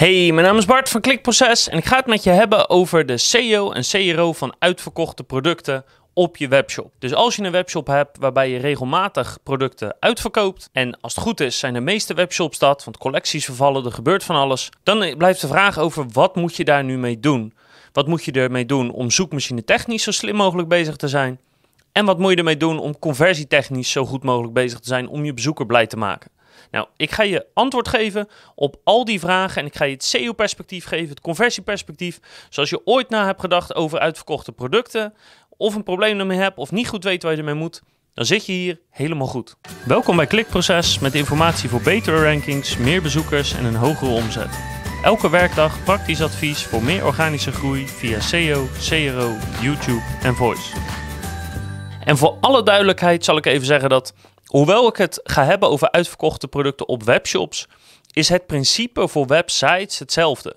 Hey, mijn naam is Bart van Klikproces en ik ga het met je hebben over de SEO en CRO van uitverkochte producten op je webshop. Dus als je een webshop hebt waarbij je regelmatig producten uitverkoopt en als het goed is zijn de meeste webshops dat, want collecties vervallen, er gebeurt van alles, dan blijft de vraag over wat moet je daar nu mee doen? Wat moet je ermee doen om zoekmachine technisch zo slim mogelijk bezig te zijn? En wat moet je ermee doen om conversietechnisch zo goed mogelijk bezig te zijn om je bezoeker blij te maken? Nou, ik ga je antwoord geven op al die vragen en ik ga je het SEO-perspectief geven, het conversieperspectief. Zoals je ooit na hebt gedacht over uitverkochte producten, of een probleem ermee hebt of niet goed weet waar je ermee moet, dan zit je hier helemaal goed. Welkom bij Klikproces met informatie voor betere rankings, meer bezoekers en een hogere omzet. Elke werkdag praktisch advies voor meer organische groei via SEO, CRO, YouTube en Voice. En voor alle duidelijkheid zal ik even zeggen dat Hoewel ik het ga hebben over uitverkochte producten op webshops, is het principe voor websites hetzelfde.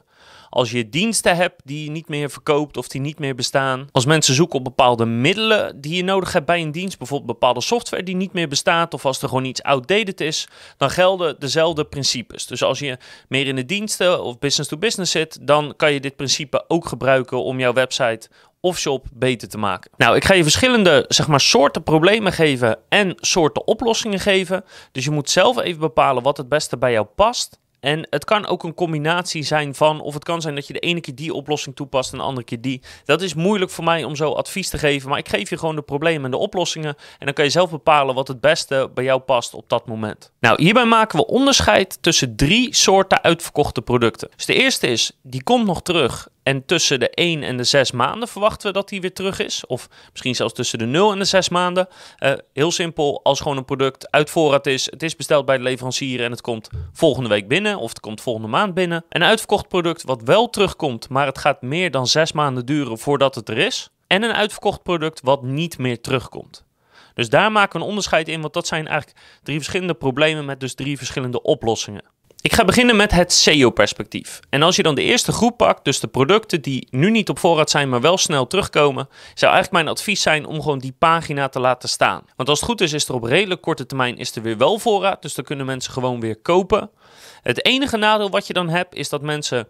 Als je diensten hebt die je niet meer verkoopt of die niet meer bestaan. Als mensen zoeken op bepaalde middelen die je nodig hebt bij een dienst, bijvoorbeeld bepaalde software die niet meer bestaat of als er gewoon iets outdated is, dan gelden dezelfde principes. Dus als je meer in de diensten of business to business zit, dan kan je dit principe ook gebruiken om jouw website of shop beter te maken. Nou, ik ga je verschillende zeg maar, soorten problemen geven en soorten oplossingen geven. Dus je moet zelf even bepalen wat het beste bij jou past. En het kan ook een combinatie zijn van, of het kan zijn dat je de ene keer die oplossing toepast en de andere keer die. Dat is moeilijk voor mij om zo advies te geven, maar ik geef je gewoon de problemen en de oplossingen. En dan kan je zelf bepalen wat het beste bij jou past op dat moment. Nou, hierbij maken we onderscheid tussen drie soorten uitverkochte producten. Dus de eerste is, die komt nog terug en tussen de 1 en de 6 maanden verwachten we dat die weer terug is. Of misschien zelfs tussen de 0 en de 6 maanden. Uh, heel simpel, als gewoon een product uit voorraad is. Het is besteld bij de leverancier en het komt volgende week binnen. Of het komt volgende maand binnen. Een uitverkocht product wat wel terugkomt, maar het gaat meer dan 6 maanden duren voordat het er is. En een uitverkocht product wat niet meer terugkomt. Dus daar maken we een onderscheid in, want dat zijn eigenlijk drie verschillende problemen met dus drie verschillende oplossingen. Ik ga beginnen met het SEO-perspectief. En als je dan de eerste groep pakt, dus de producten die nu niet op voorraad zijn, maar wel snel terugkomen, zou eigenlijk mijn advies zijn om gewoon die pagina te laten staan. Want als het goed is, is er op redelijk korte termijn is er weer wel voorraad, dus dan kunnen mensen gewoon weer kopen. Het enige nadeel wat je dan hebt, is dat mensen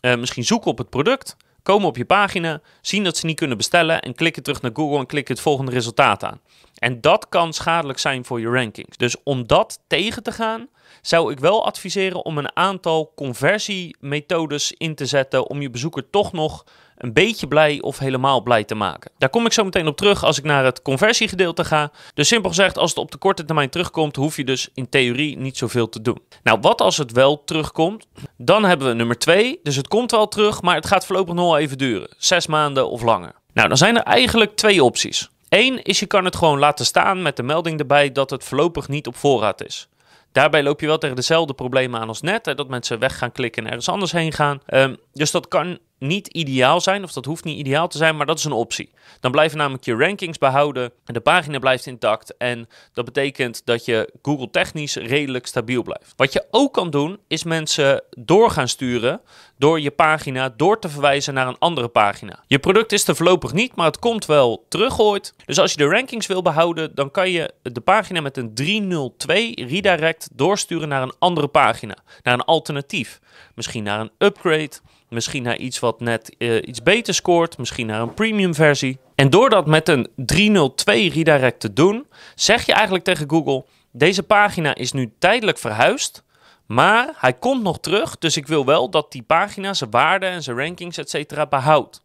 uh, misschien zoeken op het product, komen op je pagina, zien dat ze niet kunnen bestellen en klikken terug naar Google en klikken het volgende resultaat aan. En dat kan schadelijk zijn voor je rankings. Dus om dat tegen te gaan, zou ik wel adviseren om een aantal conversiemethodes in te zetten om je bezoeker toch nog een beetje blij of helemaal blij te maken. Daar kom ik zo meteen op terug als ik naar het conversiegedeelte ga. Dus simpel gezegd, als het op de korte termijn terugkomt, hoef je dus in theorie niet zoveel te doen. Nou, wat als het wel terugkomt? Dan hebben we nummer 2. Dus het komt wel terug, maar het gaat voorlopig nog wel even duren. Zes maanden of langer. Nou, dan zijn er eigenlijk twee opties. Eén is je kan het gewoon laten staan met de melding erbij dat het voorlopig niet op voorraad is. Daarbij loop je wel tegen dezelfde problemen aan als net. Hè, dat mensen weg gaan klikken en ergens anders heen gaan. Um, dus dat kan niet ideaal zijn, of dat hoeft niet ideaal te zijn, maar dat is een optie. Dan blijven namelijk je rankings behouden, de pagina blijft intact en dat betekent dat je Google technisch redelijk stabiel blijft. Wat je ook kan doen, is mensen door gaan sturen door je pagina door te verwijzen naar een andere pagina. Je product is er voorlopig niet, maar het komt wel terug ooit. Dus als je de rankings wil behouden, dan kan je de pagina met een 302 redirect doorsturen naar een andere pagina, naar een alternatief. Misschien naar een upgrade, misschien naar iets wat net uh, iets beter scoort, misschien naar een premium versie. En door dat met een 302 redirect te doen, zeg je eigenlijk tegen Google: deze pagina is nu tijdelijk verhuisd, maar hij komt nog terug, dus ik wil wel dat die pagina zijn waarde en zijn rankings etc. behoudt.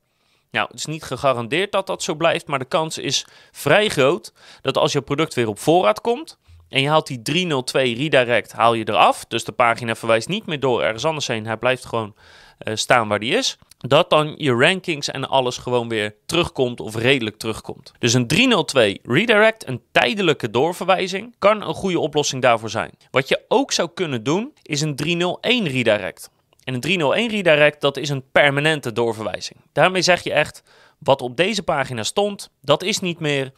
Nou, het is niet gegarandeerd dat dat zo blijft, maar de kans is vrij groot dat als je product weer op voorraad komt, en je haalt die 302 redirect haal je eraf. Dus de pagina verwijst niet meer door ergens anders heen. Hij blijft gewoon staan waar die is. Dat dan je rankings en alles gewoon weer terugkomt of redelijk terugkomt. Dus een 302 redirect, een tijdelijke doorverwijzing, kan een goede oplossing daarvoor zijn. Wat je ook zou kunnen doen, is een 301 redirect. En een 301 redirect, dat is een permanente doorverwijzing. Daarmee zeg je echt, wat op deze pagina stond, dat is niet meer.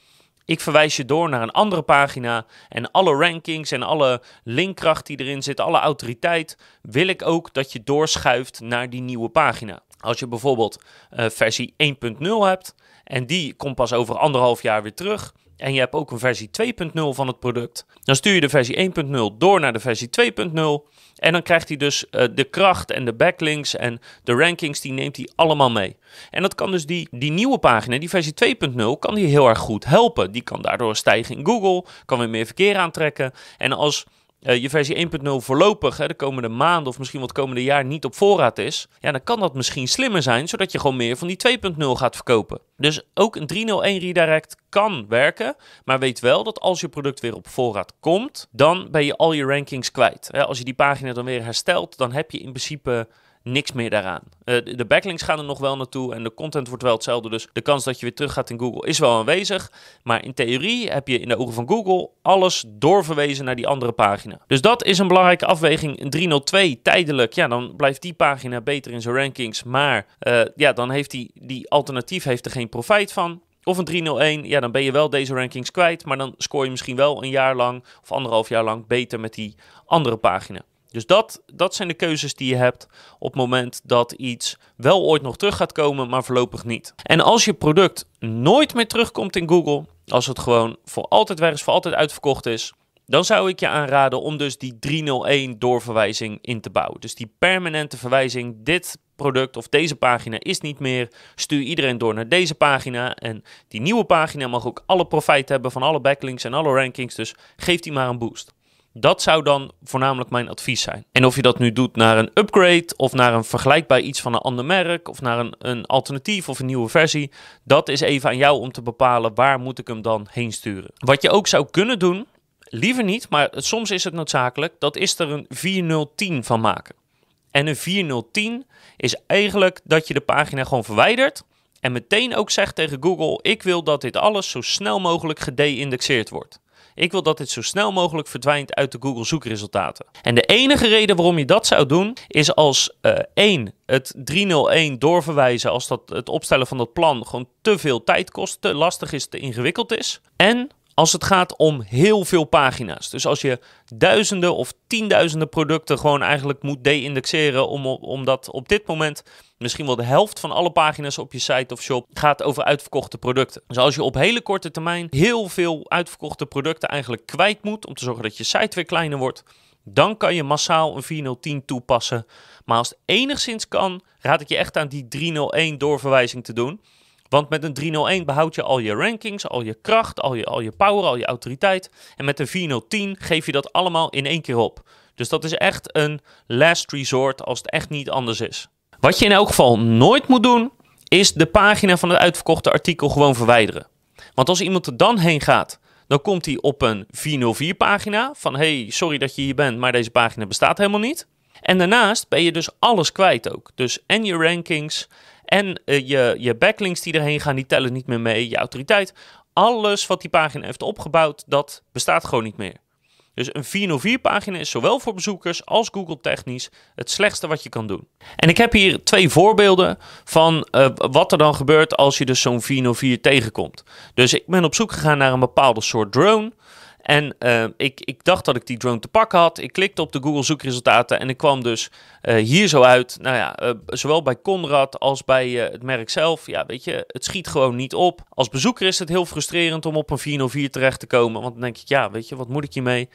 Ik verwijs je door naar een andere pagina en alle rankings en alle linkkracht die erin zit, alle autoriteit, wil ik ook dat je doorschuift naar die nieuwe pagina. Als je bijvoorbeeld uh, versie 1.0 hebt en die komt pas over anderhalf jaar weer terug en je hebt ook een versie 2.0 van het product, dan stuur je de versie 1.0 door naar de versie 2.0 en dan krijgt hij dus uh, de kracht en de backlinks en de rankings, die neemt hij allemaal mee. En dat kan dus die, die nieuwe pagina, die versie 2.0, kan die heel erg goed helpen. Die kan daardoor stijgen in Google, kan weer meer verkeer aantrekken. En als uh, je versie 1.0 voorlopig hè, de komende maanden of misschien wat komende jaar niet op voorraad is, ja, dan kan dat misschien slimmer zijn, zodat je gewoon meer van die 2.0 gaat verkopen. Dus ook een 301 redirect kan werken, maar weet wel dat als je product weer op voorraad komt, dan ben je al je rankings kwijt. Als je die pagina dan weer herstelt, dan heb je in principe niks meer daaraan. Uh, de backlinks gaan er nog wel naartoe en de content wordt wel hetzelfde. Dus de kans dat je weer terug gaat in Google is wel aanwezig. Maar in theorie heb je in de ogen van Google alles doorverwezen naar die andere pagina. Dus dat is een belangrijke afweging. Een 302 tijdelijk, ja, dan blijft die pagina beter in zijn rankings. Maar uh, ja, dan heeft die, die alternatief heeft er geen profijt van. Of een 301, ja, dan ben je wel deze rankings kwijt. Maar dan scoor je misschien wel een jaar lang of anderhalf jaar lang beter met die andere pagina. Dus dat, dat zijn de keuzes die je hebt op het moment dat iets wel ooit nog terug gaat komen, maar voorlopig niet. En als je product nooit meer terugkomt in Google, als het gewoon voor altijd weg is, voor altijd uitverkocht is, dan zou ik je aanraden om dus die 301 doorverwijzing in te bouwen. Dus die permanente verwijzing, dit product of deze pagina is niet meer. Stuur iedereen door naar deze pagina. En die nieuwe pagina mag ook alle profijt hebben van alle backlinks en alle rankings. Dus geef die maar een boost. Dat zou dan voornamelijk mijn advies zijn. En of je dat nu doet naar een upgrade of naar een vergelijkbaar iets van een ander merk of naar een, een alternatief of een nieuwe versie, dat is even aan jou om te bepalen waar moet ik hem dan heen sturen. Wat je ook zou kunnen doen, liever niet, maar soms is het noodzakelijk, dat is er een 4010 van maken. En een 4010 is eigenlijk dat je de pagina gewoon verwijdert en meteen ook zegt tegen Google: ik wil dat dit alles zo snel mogelijk gede-indexeerd wordt. Ik wil dat dit zo snel mogelijk verdwijnt uit de Google zoekresultaten. En de enige reden waarom je dat zou doen, is als uh, één, het 301 doorverwijzen, als dat het opstellen van dat plan gewoon te veel tijd kost, te lastig is, te ingewikkeld is. En als het gaat om heel veel pagina's. Dus als je duizenden of tienduizenden producten gewoon eigenlijk moet de-indexeren, om, omdat op dit moment misschien wel de helft van alle pagina's op je site of shop gaat over uitverkochte producten. Dus als je op hele korte termijn heel veel uitverkochte producten eigenlijk kwijt moet, om te zorgen dat je site weer kleiner wordt, dan kan je massaal een 4010 toepassen. Maar als het enigszins kan, raad ik je echt aan die 301 doorverwijzing te doen. Want met een 301 behoud je al je rankings, al je kracht, al je, al je power, al je autoriteit. En met een 4010 geef je dat allemaal in één keer op. Dus dat is echt een last resort als het echt niet anders is. Wat je in elk geval nooit moet doen, is de pagina van het uitverkochte artikel gewoon verwijderen. Want als iemand er dan heen gaat, dan komt hij op een 404 pagina van hey, sorry dat je hier bent, maar deze pagina bestaat helemaal niet. En daarnaast ben je dus alles kwijt ook. Dus en je rankings en uh, je, je backlinks die erheen gaan, die tellen niet meer mee. Je autoriteit. Alles wat die pagina heeft opgebouwd, dat bestaat gewoon niet meer. Dus een 404-pagina is zowel voor bezoekers als Google technisch het slechtste wat je kan doen. En ik heb hier twee voorbeelden van uh, wat er dan gebeurt als je dus zo'n 404 tegenkomt. Dus ik ben op zoek gegaan naar een bepaalde soort drone. En uh, ik, ik dacht dat ik die drone te pakken had. Ik klikte op de Google zoekresultaten en ik kwam dus uh, hier zo uit. Nou ja, uh, zowel bij Conrad als bij het merk zelf. Ja, weet je, het schiet gewoon niet op. Als bezoeker is het heel frustrerend om op een 404 terecht te komen. Want dan denk ik, ja, weet je, wat moet ik hiermee?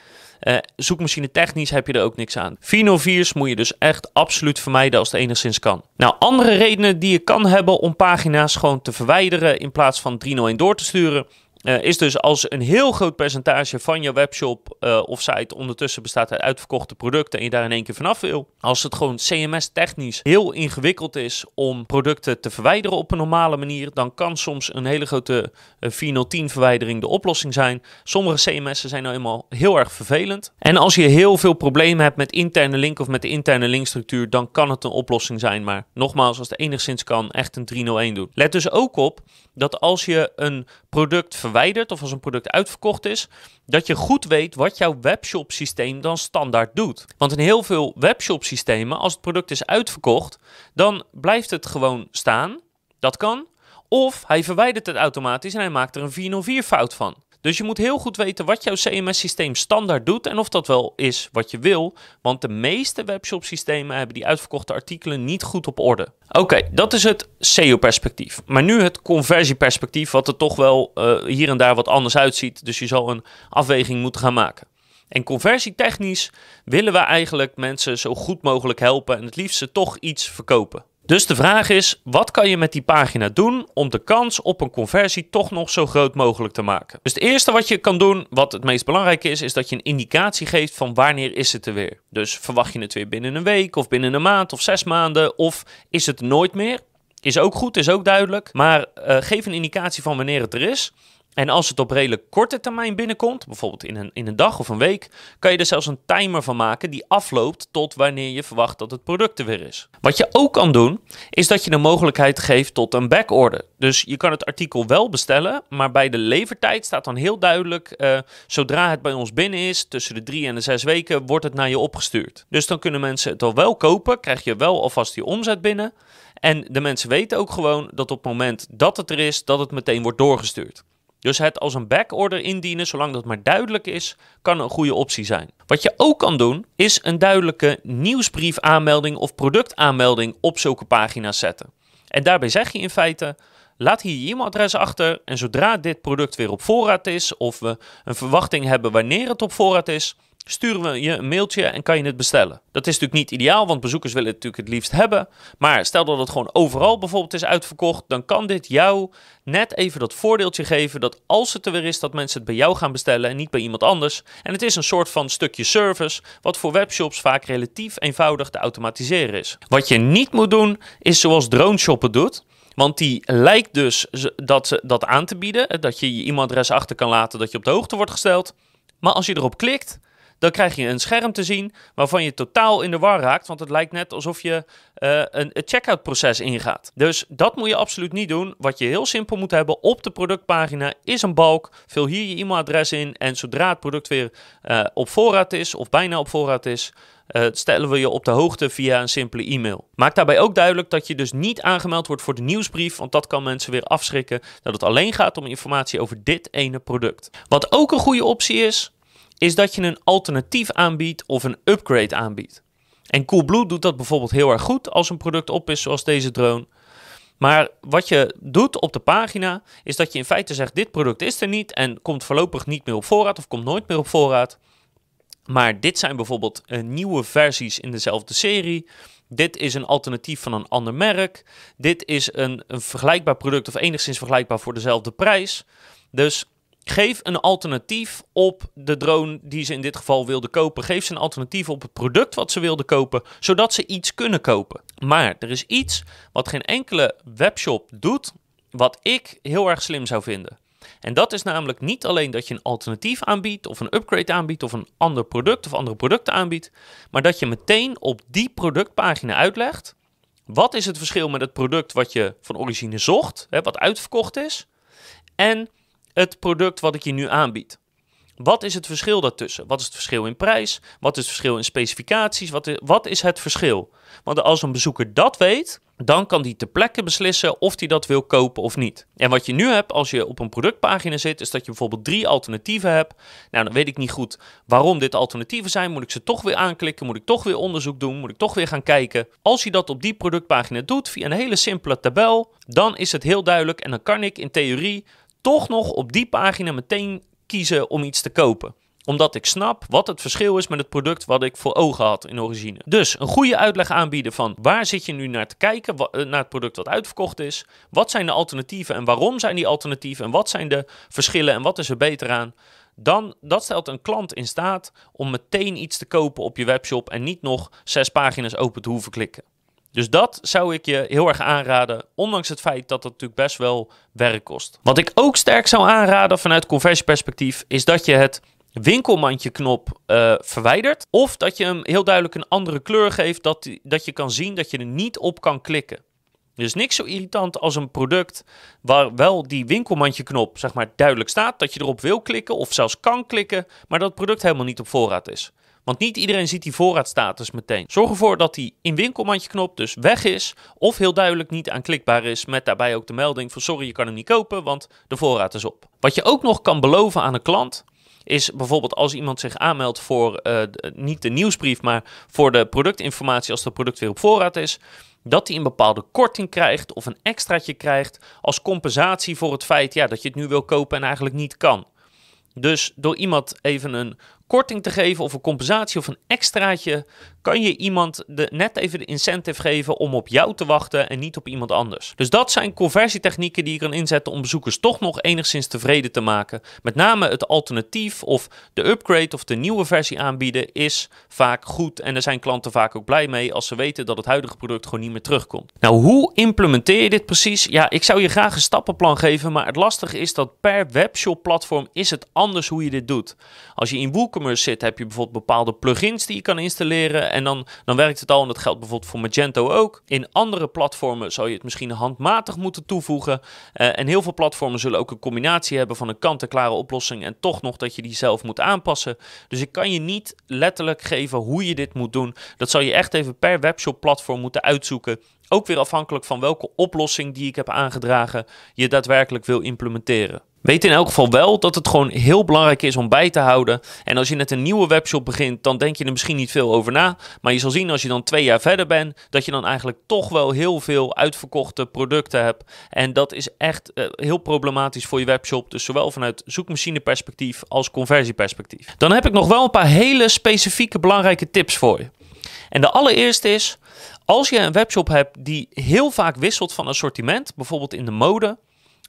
zoekmachine technisch heb je er ook niks aan. 404's moet je dus echt absoluut vermijden als het enigszins kan. Nou, andere redenen die je kan hebben om pagina's gewoon te verwijderen in plaats van 301 door te sturen uh, is dus als een heel groot percentage van je webshop uh, of site ondertussen bestaat uit uitverkochte producten en je daar in één keer vanaf wil. Als het gewoon CMS-technisch heel ingewikkeld is om producten te verwijderen op een normale manier, dan kan soms een hele grote uh, 410 verwijdering de oplossing zijn. Sommige CMS'en zijn nou eenmaal heel erg vervelend. En als je heel veel problemen hebt met interne link of met de interne linkstructuur, dan kan het een oplossing zijn. Maar nogmaals, als het enigszins kan, echt een 301 doen. Let dus ook op dat als je een product verwijdert of als een product uitverkocht is, dat je goed weet wat jouw webshop systeem dan standaard doet. Want in heel veel webshop systemen, als het product is uitverkocht, dan blijft het gewoon staan. Dat kan. Of hij verwijdert het automatisch en hij maakt er een 404 fout van. Dus je moet heel goed weten wat jouw CMS-systeem standaard doet en of dat wel is wat je wil. Want de meeste webshop-systemen hebben die uitverkochte artikelen niet goed op orde. Oké, dat is het SEO-perspectief. Maar nu het conversieperspectief, wat er toch wel uh, hier en daar wat anders uitziet. Dus je zal een afweging moeten gaan maken. En conversietechnisch willen we eigenlijk mensen zo goed mogelijk helpen en het liefst ze toch iets verkopen. Dus de vraag is, wat kan je met die pagina doen om de kans op een conversie toch nog zo groot mogelijk te maken? Dus het eerste wat je kan doen, wat het meest belangrijke is, is dat je een indicatie geeft van wanneer is het er weer. Dus verwacht je het weer binnen een week of binnen een maand of zes maanden of is het nooit meer? Is ook goed, is ook duidelijk, maar uh, geef een indicatie van wanneer het er is. En als het op redelijk korte termijn binnenkomt, bijvoorbeeld in een, in een dag of een week, kan je er zelfs een timer van maken die afloopt tot wanneer je verwacht dat het product er weer is. Wat je ook kan doen, is dat je de mogelijkheid geeft tot een backorder. Dus je kan het artikel wel bestellen, maar bij de levertijd staat dan heel duidelijk, uh, zodra het bij ons binnen is, tussen de drie en de zes weken, wordt het naar je opgestuurd. Dus dan kunnen mensen het al wel kopen, krijg je wel alvast die omzet binnen. En de mensen weten ook gewoon dat op het moment dat het er is, dat het meteen wordt doorgestuurd. Dus het als een backorder indienen, zolang dat maar duidelijk is, kan een goede optie zijn. Wat je ook kan doen, is een duidelijke nieuwsbriefaanmelding of productaanmelding op zulke pagina's zetten. En daarbij zeg je in feite, laat hier je e-mailadres achter en zodra dit product weer op voorraad is of we een verwachting hebben wanneer het op voorraad is, sturen we je een mailtje en kan je het bestellen. Dat is natuurlijk niet ideaal, want bezoekers willen het natuurlijk het liefst hebben. Maar stel dat het gewoon overal bijvoorbeeld is uitverkocht, dan kan dit jou net even dat voordeeltje geven dat als het er weer is, dat mensen het bij jou gaan bestellen en niet bij iemand anders. En het is een soort van stukje service, wat voor webshops vaak relatief eenvoudig te automatiseren is. Wat je niet moet doen, is zoals drone shoppen doet. Want die lijkt dus dat, dat aan te bieden, dat je je e-mailadres achter kan laten, dat je op de hoogte wordt gesteld. Maar als je erop klikt, dan krijg je een scherm te zien waarvan je totaal in de war raakt. Want het lijkt net alsof je uh, een, checkout proces ingaat. Dus dat moet je absoluut niet doen. Wat je heel simpel moet hebben op de productpagina is een balk. Vul hier je e-mailadres in en zodra het product weer uh, op voorraad is of bijna op voorraad is... Uh, stellen we je op de hoogte via een simpele e-mail. Maak daarbij ook duidelijk dat je dus niet aangemeld wordt voor de nieuwsbrief, want dat kan mensen weer afschrikken dat het alleen gaat om informatie over dit ene product. Wat ook een goede optie is, is dat je een alternatief aanbiedt of een upgrade aanbiedt. En Coolblue doet dat bijvoorbeeld heel erg goed als een product op is zoals deze drone. Maar wat je doet op de pagina is dat je in feite zegt: dit product is er niet en komt voorlopig niet meer op voorraad of komt nooit meer op voorraad. Maar dit zijn bijvoorbeeld uh, nieuwe versies in dezelfde serie. Dit is een alternatief van een ander merk. Dit is een, een vergelijkbaar product of enigszins vergelijkbaar voor dezelfde prijs. Dus Geef een alternatief op de drone die ze in dit geval wilden kopen. Geef ze een alternatief op het product wat ze wilden kopen, zodat ze iets kunnen kopen. Maar er is iets wat geen enkele webshop doet, wat ik heel erg slim zou vinden. En dat is namelijk niet alleen dat je een alternatief aanbiedt, of een upgrade aanbiedt, of een ander product of andere producten aanbiedt, maar dat je meteen op die productpagina uitlegt. Wat is het verschil met het product wat je van origine zocht, hè, wat uitverkocht is? En het product wat ik je nu aanbied. Wat is het verschil daartussen? Wat is het verschil in prijs? Wat is het verschil in specificaties? Wat is, wat is het verschil? Want als een bezoeker dat weet, dan kan die ter plekke beslissen of hij dat wil kopen of niet. En wat je nu hebt als je op een productpagina zit, is dat je bijvoorbeeld drie alternatieven hebt. Nou, dan weet ik niet goed waarom dit alternatieven zijn. Moet ik ze toch weer aanklikken? Moet ik toch weer onderzoek doen? Moet ik toch weer gaan kijken? Als je dat op die productpagina doet via een hele simpele tabel, dan is het heel duidelijk en dan kan ik in theorie toch nog op die pagina meteen kiezen om iets te kopen omdat ik snap wat het verschil is met het product wat ik voor ogen had in origine. Dus een goede uitleg aanbieden van waar zit je nu naar te kijken, eh, naar het product wat uitverkocht is. Wat zijn de alternatieven en waarom zijn die alternatieven en wat zijn de verschillen en wat is er beter aan. Dan, dat stelt een klant in staat om meteen iets te kopen op je webshop en niet nog zes pagina's open te hoeven klikken. Dus dat zou ik je heel erg aanraden, ondanks het feit dat het natuurlijk best wel werk kost. Wat ik ook sterk zou aanraden vanuit conversieperspectief, is dat je het winkelmandje knop uh, verwijdert. Of dat je hem heel duidelijk een andere kleur geeft, dat, dat je kan zien dat je er niet op kan klikken. Dus niks zo irritant als een product waar wel die winkelmandje knop zeg maar, duidelijk staat, dat je erop wil klikken of zelfs kan klikken, maar dat het product helemaal niet op voorraad is. Want niet iedereen ziet die voorraadstatus meteen. Zorg ervoor dat die in winkelmandje knop dus weg is. Of heel duidelijk niet aanklikbaar is. Met daarbij ook de melding van sorry je kan hem niet kopen want de voorraad is op. Wat je ook nog kan beloven aan een klant is bijvoorbeeld als iemand zich aanmeldt voor uh, niet de nieuwsbrief, maar voor de productinformatie als het product weer op voorraad is, dat hij een bepaalde korting krijgt of een extraatje krijgt als compensatie voor het feit ja, dat je het nu wil kopen en eigenlijk niet kan. Dus door iemand even een korting te geven of een compensatie of een extraatje, kan je iemand de, net even de incentive geven om op jou te wachten en niet op iemand anders. Dus dat zijn conversietechnieken die je kan inzetten om bezoekers toch nog enigszins tevreden te maken. Met name het alternatief of de upgrade of de nieuwe versie aanbieden is vaak goed en daar zijn klanten vaak ook blij mee als ze weten dat het huidige product gewoon niet meer terugkomt. Nou, hoe implementeer je dit precies? Ja, ik zou je graag een stappenplan geven, maar het lastige is dat per webshop platform is het anders hoe je dit doet. Als je in WooCommerce zit, heb je bijvoorbeeld bepaalde plugins die je kan installeren en dan, dan werkt het al. En dat geldt bijvoorbeeld voor Magento ook. In andere platformen zou je het misschien handmatig moeten toevoegen. Uh, en heel veel platformen zullen ook een combinatie hebben van een kant-en-klare oplossing en toch nog dat je die zelf moet aanpassen. Dus ik kan je niet letterlijk geven hoe je dit moet doen. Dat zal je echt even per webshop platform moeten uitzoeken. Ook weer afhankelijk van welke oplossing die ik heb aangedragen je daadwerkelijk wil implementeren. Weet in elk geval wel dat het gewoon heel belangrijk is om bij te houden. En als je net een nieuwe webshop begint, dan denk je er misschien niet veel over na. Maar je zal zien als je dan twee jaar verder bent, dat je dan eigenlijk toch wel heel veel uitverkochte producten hebt. En dat is echt uh, heel problematisch voor je webshop. Dus zowel vanuit zoekmachine-perspectief als conversieperspectief. Dan heb ik nog wel een paar hele specifieke belangrijke tips voor je. En de allereerste is, als je een webshop hebt die heel vaak wisselt van assortiment, bijvoorbeeld in de mode,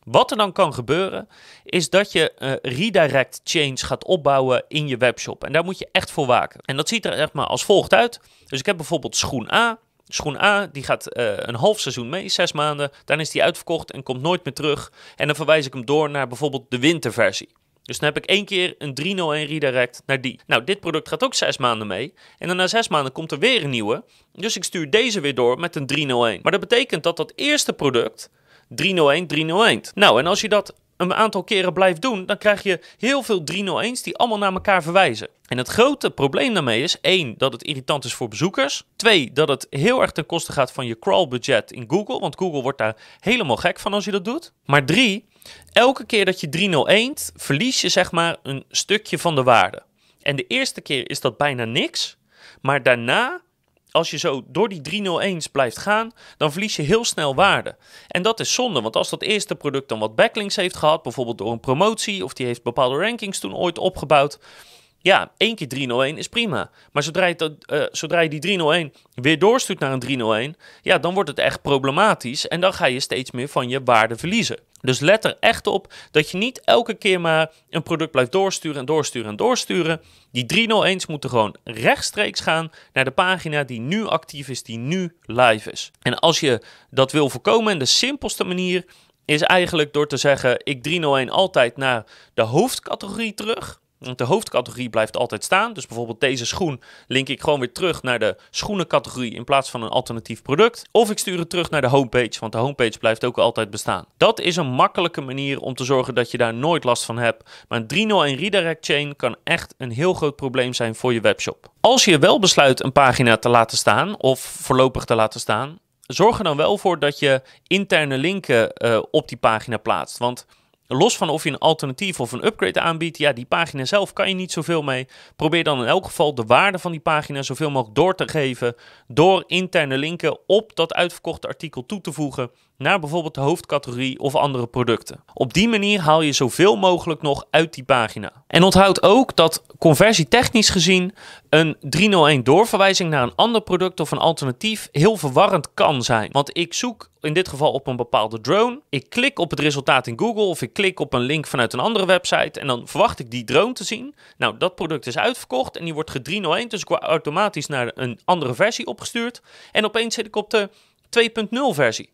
wat er dan kan gebeuren, is dat je uh, redirect chains gaat opbouwen in je webshop. En daar moet je echt voor waken. En dat ziet er echt maar als volgt uit. Dus ik heb bijvoorbeeld schoen A. Schoen A die gaat uh, een half seizoen mee, zes maanden. Dan is die uitverkocht en komt nooit meer terug. En dan verwijs ik hem door naar bijvoorbeeld de winterversie. Dus dan heb ik één keer een 301 redirect naar die. Nou, dit product gaat ook zes maanden mee. En dan na zes maanden komt er weer een nieuwe. Dus ik stuur deze weer door met een 301. Maar dat betekent dat dat eerste product 301, 301. Nou, en als je dat een aantal keren blijft doen, dan krijg je heel veel 301's die allemaal naar elkaar verwijzen. En het grote probleem daarmee is, één, dat het irritant is voor bezoekers. Twee, dat het heel erg ten koste gaat van je crawlbudget in Google, want Google wordt daar helemaal gek van als je dat doet. Maar drie, elke keer dat je 301 verlies je zeg maar een stukje van de waarde. En de eerste keer is dat bijna niks, maar daarna als je zo door die 301's blijft gaan, dan verlies je heel snel waarde. En dat is zonde, want als dat eerste product dan wat backlinks heeft gehad, bijvoorbeeld door een promotie, of die heeft bepaalde rankings toen ooit opgebouwd, ja, één keer 301 is prima. Maar zodra je, dat, uh, zodra je die 301 weer doorstuurt naar een 301, ja, dan wordt het echt problematisch. En dan ga je steeds meer van je waarde verliezen. Dus let er echt op dat je niet elke keer maar een product blijft doorsturen en doorsturen en doorsturen. Die 301's moeten gewoon rechtstreeks gaan naar de pagina die nu actief is, die nu live is. En als je dat wil voorkomen, en de simpelste manier is eigenlijk door te zeggen: ik 301 altijd naar de hoofdcategorie terug. Want de hoofdcategorie blijft altijd staan. Dus bijvoorbeeld deze schoen link ik gewoon weer terug naar de schoenencategorie in plaats van een alternatief product. Of ik stuur het terug naar de homepage, want de homepage blijft ook altijd bestaan. Dat is een makkelijke manier om te zorgen dat je daar nooit last van hebt. Maar een 301 redirect chain kan echt een heel groot probleem zijn voor je webshop. Als je wel besluit een pagina te laten staan of voorlopig te laten staan, zorg er dan wel voor dat je interne linken uh, op die pagina plaatst. Want Los van of je een alternatief of een upgrade aanbiedt, ja, die pagina zelf kan je niet zoveel mee. Probeer dan in elk geval de waarde van die pagina zoveel mogelijk door te geven door interne linken op dat uitverkochte artikel toe te voegen naar bijvoorbeeld de hoofdcategorie of andere producten. Op die manier haal je zoveel mogelijk nog uit die pagina. En onthoud ook dat conversietechnisch gezien een 301 doorverwijzing naar een ander product of een alternatief heel verwarrend kan zijn. Want ik zoek in dit geval op een bepaalde drone. Ik klik op het resultaat in Google of ik klik op een link vanuit een andere website en dan verwacht ik die drone te zien. Nou, dat product is uitverkocht en die wordt ge-301, dus ik word automatisch naar een andere versie opgestuurd. En opeens zit ik op de 2.0 versie.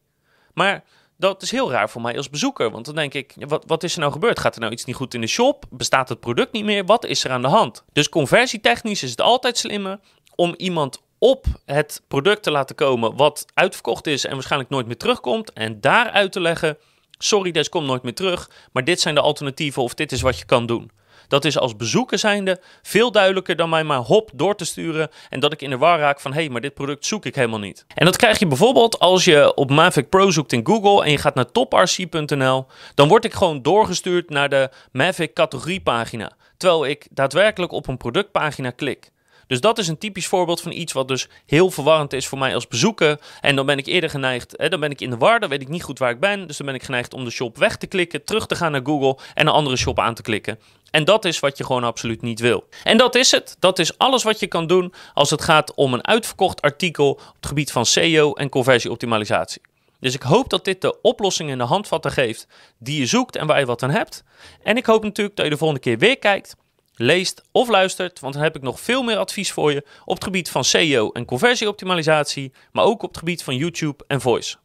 Maar dat is heel raar voor mij als bezoeker. Want dan denk ik, wat, wat is er nou gebeurd? Gaat er nou iets niet goed in de shop? Bestaat het product niet meer? Wat is er aan de hand? Dus conversietechnisch is het altijd slimmer om iemand op het product te laten komen wat uitverkocht is en waarschijnlijk nooit meer terugkomt. En daaruit te leggen, sorry, deze komt nooit meer terug, maar dit zijn de alternatieven of dit is wat je kan doen. Dat is als bezoeker zijnde veel duidelijker dan mij maar hop door te sturen en dat ik in de war raak van hé, hey, maar dit product zoek ik helemaal niet. En dat krijg je bijvoorbeeld als je op Mavic Pro zoekt in Google en je gaat naar toprc.nl, dan word ik gewoon doorgestuurd naar de Mavic categoriepagina, terwijl ik daadwerkelijk op een productpagina klik. Dus dat is een typisch voorbeeld van iets wat dus heel verwarrend is voor mij als bezoeker. En dan ben ik eerder geneigd, hè, dan ben ik in de war, dan weet ik niet goed waar ik ben. Dus dan ben ik geneigd om de shop weg te klikken, terug te gaan naar Google en een andere shop aan te klikken. En dat is wat je gewoon absoluut niet wil. En dat is het. Dat is alles wat je kan doen als het gaat om een uitverkocht artikel op het gebied van SEO en conversieoptimalisatie. Dus ik hoop dat dit de oplossingen en de handvatten geeft die je zoekt en waar je wat aan hebt. En ik hoop natuurlijk dat je de volgende keer weer kijkt leest of luistert, want dan heb ik nog veel meer advies voor je op het gebied van SEO en conversieoptimalisatie, maar ook op het gebied van YouTube en voice.